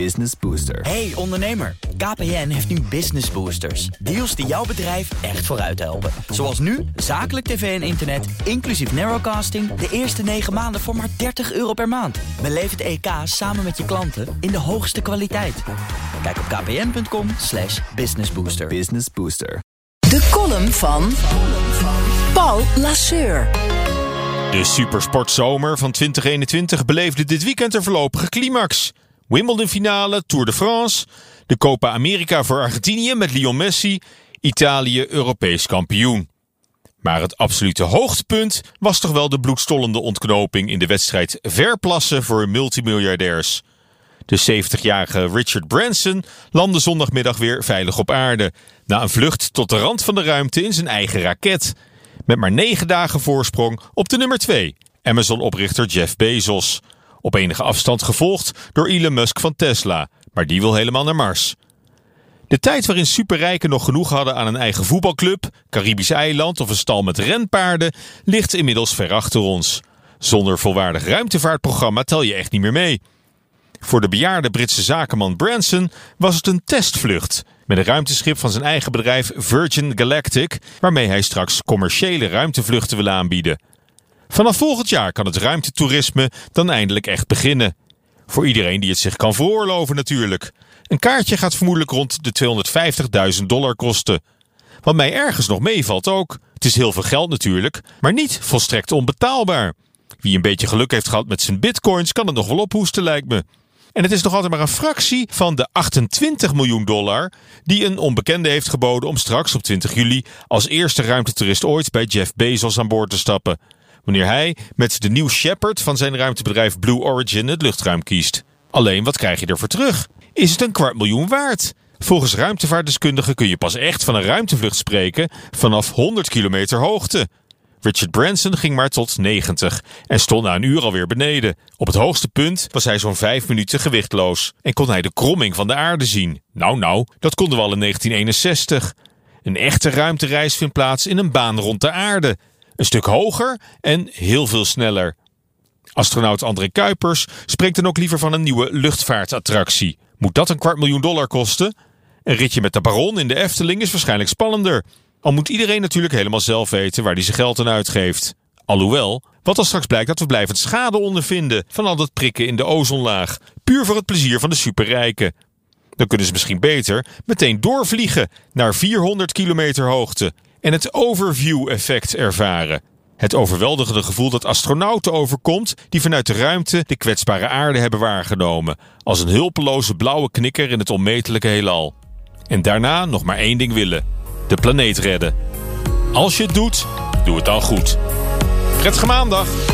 Business Booster. Hey ondernemer, KPN heeft nu Business Boosters. Deals die jouw bedrijf echt vooruit helpen. Zoals nu, zakelijk tv en internet, inclusief narrowcasting... de eerste 9 maanden voor maar 30 euro per maand. Beleef het EK samen met je klanten in de hoogste kwaliteit. Kijk op kpn.com slash businessbooster. Business Booster. De column van Paul Lasseur. De supersportzomer van 2021 beleefde dit weekend een voorlopige climax. Wimbledon finale, Tour de France, de Copa America voor Argentinië met Lionel Messi, Italië Europees kampioen. Maar het absolute hoogtepunt was toch wel de bloedstollende ontknoping in de wedstrijd verplassen voor multimiljardairs. De 70-jarige Richard Branson landde zondagmiddag weer veilig op aarde, na een vlucht tot de rand van de ruimte in zijn eigen raket. Met maar negen dagen voorsprong op de nummer 2, Amazon-oprichter Jeff Bezos. Op enige afstand gevolgd door Elon Musk van Tesla, maar die wil helemaal naar Mars. De tijd waarin superrijken nog genoeg hadden aan een eigen voetbalclub, Caribisch eiland of een stal met renpaarden, ligt inmiddels ver achter ons. Zonder volwaardig ruimtevaartprogramma tel je echt niet meer mee. Voor de bejaarde Britse zakenman Branson was het een testvlucht. Met een ruimteschip van zijn eigen bedrijf Virgin Galactic, waarmee hij straks commerciële ruimtevluchten wil aanbieden. Vanaf volgend jaar kan het ruimtetoerisme dan eindelijk echt beginnen. Voor iedereen die het zich kan veroorloven natuurlijk. Een kaartje gaat vermoedelijk rond de 250.000 dollar kosten. Wat mij ergens nog meevalt ook. Het is heel veel geld natuurlijk, maar niet volstrekt onbetaalbaar. Wie een beetje geluk heeft gehad met zijn bitcoins kan het nog wel ophoesten lijkt me. En het is nog altijd maar een fractie van de 28 miljoen dollar die een onbekende heeft geboden om straks op 20 juli als eerste ruimtetoerist ooit bij Jeff Bezos aan boord te stappen. Wanneer hij met de New Shepard van zijn ruimtebedrijf Blue Origin het luchtruim kiest. Alleen wat krijg je ervoor terug? Is het een kwart miljoen waard? Volgens ruimtevaartdeskundigen kun je pas echt van een ruimtevlucht spreken vanaf 100 kilometer hoogte. Richard Branson ging maar tot 90 en stond na een uur alweer beneden. Op het hoogste punt was hij zo'n 5 minuten gewichtloos en kon hij de kromming van de aarde zien. Nou, nou, dat konden we al in 1961. Een echte ruimtereis vindt plaats in een baan rond de aarde. Een stuk hoger en heel veel sneller. Astronaut André Kuipers spreekt dan ook liever van een nieuwe luchtvaartattractie. Moet dat een kwart miljoen dollar kosten? Een ritje met de baron in de Efteling is waarschijnlijk spannender. Al moet iedereen natuurlijk helemaal zelf weten waar hij zijn geld aan uitgeeft. Alhoewel, wat als straks blijkt dat we blijvend schade ondervinden van al dat prikken in de ozonlaag, puur voor het plezier van de superrijken. Dan kunnen ze misschien beter meteen doorvliegen naar 400 kilometer hoogte en het overview-effect ervaren. Het overweldigende gevoel dat astronauten overkomt die vanuit de ruimte de kwetsbare aarde hebben waargenomen, als een hulpeloze blauwe knikker in het onmetelijke heelal. En daarna nog maar één ding willen: de planeet redden. Als je het doet, doe het dan goed. Prettige maandag!